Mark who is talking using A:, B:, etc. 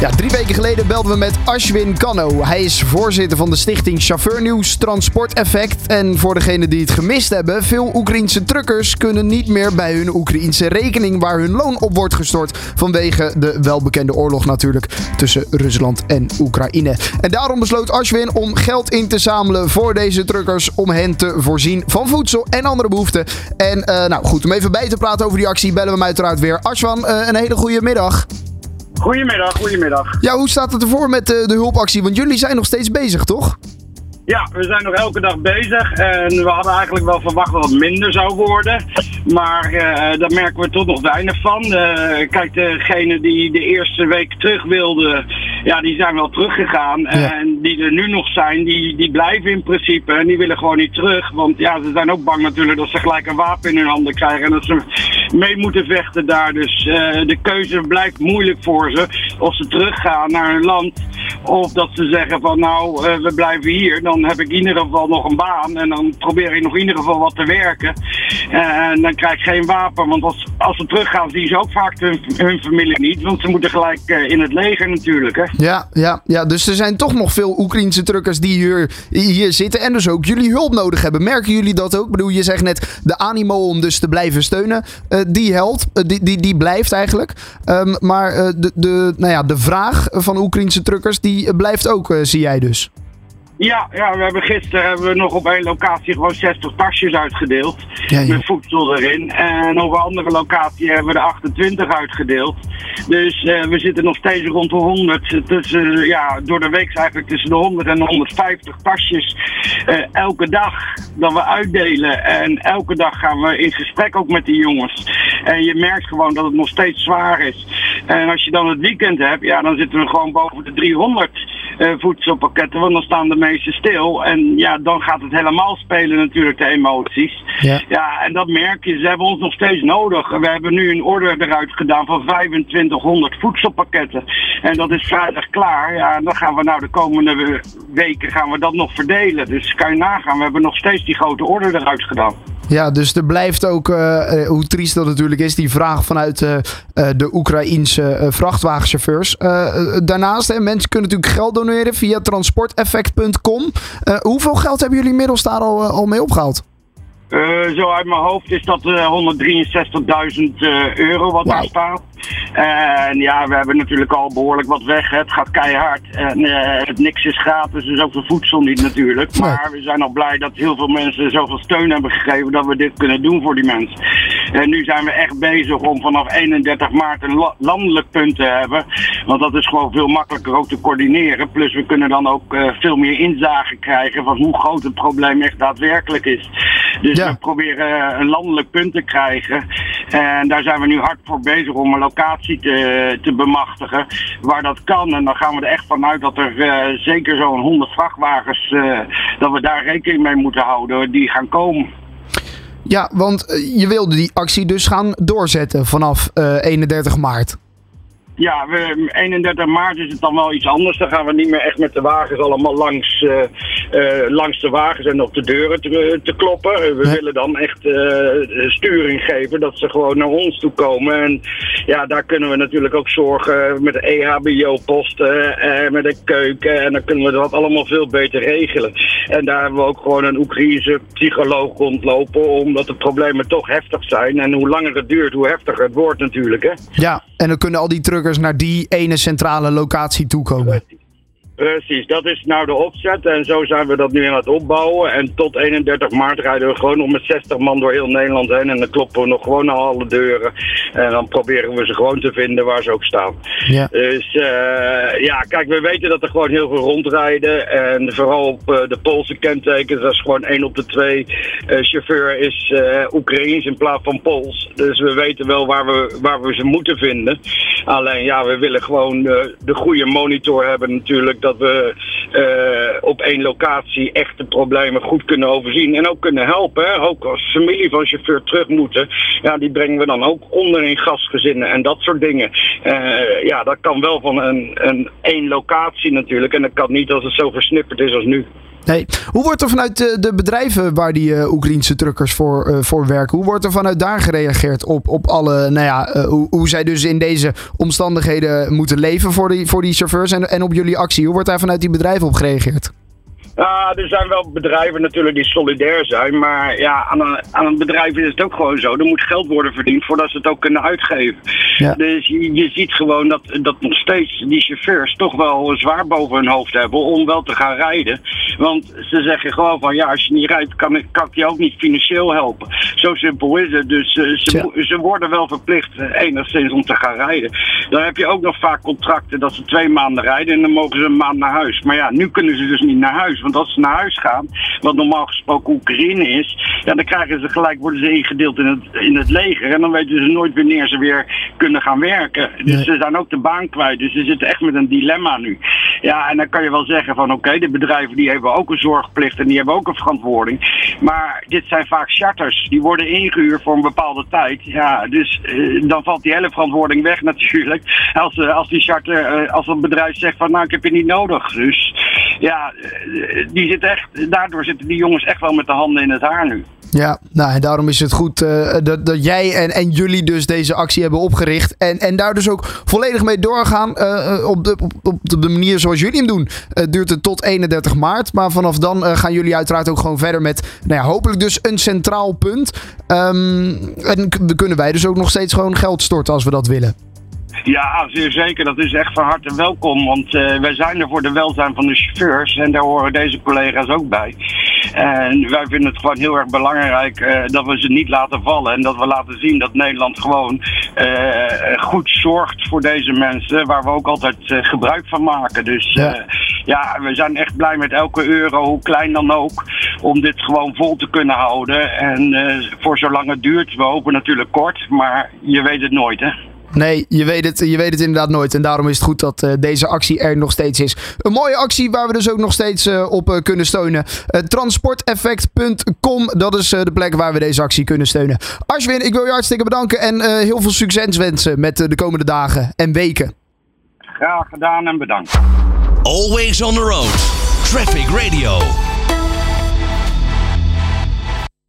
A: Ja, drie weken geleden belden we met Ashwin Kanno. Hij is voorzitter van de stichting Chauffeurnieuws Transport Effect. En voor degenen die het gemist hebben, veel Oekraïense truckers kunnen niet meer bij hun Oekraïense rekening waar hun loon op wordt gestort. Vanwege de welbekende oorlog natuurlijk tussen Rusland en Oekraïne. En daarom besloot Ashwin om geld in te zamelen voor deze truckers. Om hen te voorzien van voedsel en andere behoeften. En eh, nou goed, om even bij te praten over die actie bellen we hem uiteraard weer. Ashwan, uh, een hele goede middag.
B: Goedemiddag, goedemiddag.
A: Ja, hoe staat het ervoor met de, de hulpactie? Want jullie zijn nog steeds bezig, toch?
B: Ja, we zijn nog elke dag bezig en we hadden eigenlijk wel verwacht dat het minder zou worden. Maar uh, daar merken we toch nog weinig van. Uh, kijk, degene die de eerste week terug wilden, ja, die zijn wel teruggegaan. Ja. En die er nu nog zijn, die, die blijven in principe en die willen gewoon niet terug. Want ja, ze zijn ook bang natuurlijk dat ze gelijk een wapen in hun handen krijgen en dat ze mee moeten vechten daar. Dus uh, de keuze blijft moeilijk voor ze. Of ze teruggaan naar hun land of dat ze zeggen van nou, we blijven hier. Dan heb ik in ieder geval nog een baan en dan probeer ik nog in ieder geval wat te werken. En dan krijg ik geen wapen, want als, als ze teruggaan zien ze ook vaak hun, familie niet. Want ze moeten gelijk uh, in het leger natuurlijk. Hè?
A: Ja, ja, ja, dus er zijn toch nog veel Oekraïnse truckers die hier, hier zitten en dus ook jullie hulp nodig hebben. Merken jullie dat ook? Ik bedoel, je zegt net de animo om dus te blijven steunen. Uh, die helpt, uh, die, die, die blijft eigenlijk. Um, maar de, de, nou ja, de vraag van Oekraïnse truckers die blijft ook, zie jij dus.
B: Ja, ja, we hebben gisteren hebben we nog op één locatie gewoon 60 tasjes uitgedeeld. Ja, ja. Met voedsel erin. En op een andere locatie hebben we er 28 uitgedeeld. Dus uh, we zitten nog steeds rond de 100. Tussen, ja, door de week eigenlijk tussen de 100 en de 150 tasjes. Uh, elke dag dat we uitdelen. En elke dag gaan we in gesprek ook met die jongens. En je merkt gewoon dat het nog steeds zwaar is. En als je dan het weekend hebt, ja, dan zitten we gewoon boven de 300 uh, voedselpakketten. Want dan staan de meeste stil. En ja, dan gaat het helemaal spelen natuurlijk, de emoties. Ja. ja, en dat merk je. Ze hebben ons nog steeds nodig. We hebben nu een order eruit gedaan van 2500 voedselpakketten. En dat is vrijdag klaar. Ja, en dan gaan we nou de komende weken gaan we dat nog verdelen. Dus kan je nagaan, we hebben nog steeds die grote order eruit gedaan.
A: Ja, dus er blijft ook, uh, hoe triest dat natuurlijk is, die vraag vanuit uh, de Oekraïense vrachtwagenchauffeurs. daarnaast, hè, mensen kunnen natuurlijk geld doneren via transporteffect.com. hoeveel geld hebben jullie inmiddels daar al, al mee opgehaald?
B: Uh, zo uit mijn hoofd is dat uh, 163.000 uh, euro wat wow. daar staat. En ja, we hebben natuurlijk al behoorlijk wat weg. Het gaat keihard. En het niks is gratis, dus ook de voedsel niet natuurlijk. Maar we zijn al blij dat heel veel mensen zoveel steun hebben gegeven dat we dit kunnen doen voor die mensen. En nu zijn we echt bezig om vanaf 31 maart een landelijk punt te hebben. Want dat is gewoon veel makkelijker ook te coördineren. Plus we kunnen dan ook veel meer inzage krijgen van hoe groot het probleem echt daadwerkelijk is. Dus ja. we proberen een landelijk punt te krijgen. En daar zijn we nu hard voor bezig om een locatie te, te bemachtigen waar dat kan. En dan gaan we er echt vanuit dat er uh, zeker zo'n 100 vrachtwagens, uh, dat we daar rekening mee moeten houden, die gaan komen.
A: Ja, want je wilde die actie dus gaan doorzetten vanaf uh, 31 maart.
B: Ja, we, 31 maart is het dan wel iets anders. Dan gaan we niet meer echt met de wagens allemaal langs, uh, uh, langs de wagens en op de deuren te, te kloppen. We ja. willen dan echt uh, sturing geven dat ze gewoon naar ons toe komen. En ja, daar kunnen we natuurlijk ook zorgen met de EHBO-posten en met de keuken. En dan kunnen we dat allemaal veel beter regelen. En daar hebben we ook gewoon een Oekraïense psycholoog rondlopen, omdat de problemen toch heftig zijn. En hoe langer het duurt, hoe heftiger het wordt natuurlijk. Hè?
A: Ja, en dan kunnen al die naar die ene centrale locatie toekomen.
B: Precies, dat is nou de opzet en zo zijn we dat nu aan het opbouwen. En tot 31 maart rijden we gewoon nog met 60 man door heel Nederland heen en dan kloppen we nog gewoon aan alle deuren. En dan proberen we ze gewoon te vinden waar ze ook staan. Ja. Dus uh, ja, kijk, we weten dat er gewoon heel veel rondrijden. En vooral op uh, de Poolse kentekens, dat is gewoon 1 op de 2 uh, chauffeur is Oekraïens in plaats van Pools. Dus we weten wel waar we, waar we ze moeten vinden. Alleen ja, we willen gewoon de goede monitor hebben natuurlijk dat we uh, op één locatie echt de problemen goed kunnen overzien en ook kunnen helpen. Ook als familie van chauffeur terug moeten, ja, die brengen we dan ook onder in gastgezinnen en dat soort dingen. Uh, ja, dat kan wel van een, een één locatie natuurlijk en dat kan niet als het zo versnipperd is als nu.
A: Nee. Hoe wordt er vanuit de, de bedrijven waar die uh, Oekraïnse truckers voor, uh, voor werken, hoe wordt er vanuit daar gereageerd op, op alle, nou ja, hoe, hoe zij dus in deze omstandigheden moeten leven voor die, voor die chauffeurs en, en op jullie actie? Hoe wordt daar vanuit die bedrijven op gereageerd?
B: Ja, er zijn wel bedrijven natuurlijk die solidair zijn. Maar ja, aan een, aan een bedrijf is het ook gewoon zo. Er moet geld worden verdiend voordat ze het ook kunnen uitgeven. Ja. Dus je, je, ziet gewoon dat, dat nog steeds die chauffeurs toch wel zwaar boven hun hoofd hebben om wel te gaan rijden. Want ze zeggen gewoon van ja, als je niet rijdt, kan, kan ik je ook niet financieel helpen. Zo simpel is het. Dus uh, ze, ja. ze worden wel verplicht uh, enigszins om te gaan rijden. Dan heb je ook nog vaak contracten dat ze twee maanden rijden en dan mogen ze een maand naar huis. Maar ja, nu kunnen ze dus niet naar huis. Want als ze naar huis gaan, wat normaal gesproken Oekraïne is, ja, dan krijgen ze gelijk, worden ze ingedeeld in het, in het leger. En dan weten ze nooit wanneer ze weer kunnen gaan werken. Dus nee. ze zijn ook de baan kwijt. Dus ze zitten echt met een dilemma nu. Ja, en dan kan je wel zeggen van oké, okay, de bedrijven die hebben ook een zorgplicht en die hebben ook een verantwoording. Maar dit zijn vaak charters. Die worden ingehuurd voor een bepaalde tijd. Ja, dus uh, dan valt die hele verantwoording weg natuurlijk. Als, uh, als die charter, uh, als een bedrijf zegt van nou ik heb je niet nodig. Dus ja, die zitten echt, daardoor zitten die jongens echt wel met de handen in het haar nu.
A: Ja, nou en daarom is het goed uh, dat, dat jij en, en jullie dus deze actie hebben opgericht. En, en daar dus ook volledig mee doorgaan uh, op, de, op, op de manier zoals jullie hem doen. Duurt het tot 31 maart. Maar vanaf dan gaan jullie uiteraard ook gewoon verder met nou ja, hopelijk dus een centraal punt. Um, en kunnen wij dus ook nog steeds gewoon geld storten als we dat willen.
B: Ja, zeer zeker. Dat is echt van harte welkom. Want uh, wij zijn er voor de welzijn van de chauffeurs. En daar horen deze collega's ook bij. En wij vinden het gewoon heel erg belangrijk uh, dat we ze niet laten vallen. En dat we laten zien dat Nederland gewoon uh, goed zorgt voor deze mensen. Waar we ook altijd gebruik van maken. Dus ja. ja, we zijn echt blij met elke euro, hoe klein dan ook. Om dit gewoon vol te kunnen houden. En voor zolang het duurt, we hopen natuurlijk kort. Maar je weet het nooit, hè.
A: Nee, je weet, het, je weet het inderdaad nooit. En daarom is het goed dat uh, deze actie er nog steeds is. Een mooie actie waar we dus ook nog steeds uh, op uh, kunnen steunen. transporteffect.com, dat is de plek waar we deze actie kunnen steunen. Ashwin, ik wil je hartstikke bedanken en heel veel succes wensen met de komende dagen en weken.
B: Graag gedaan en bedankt.
C: Always on the road. Traffic Radio.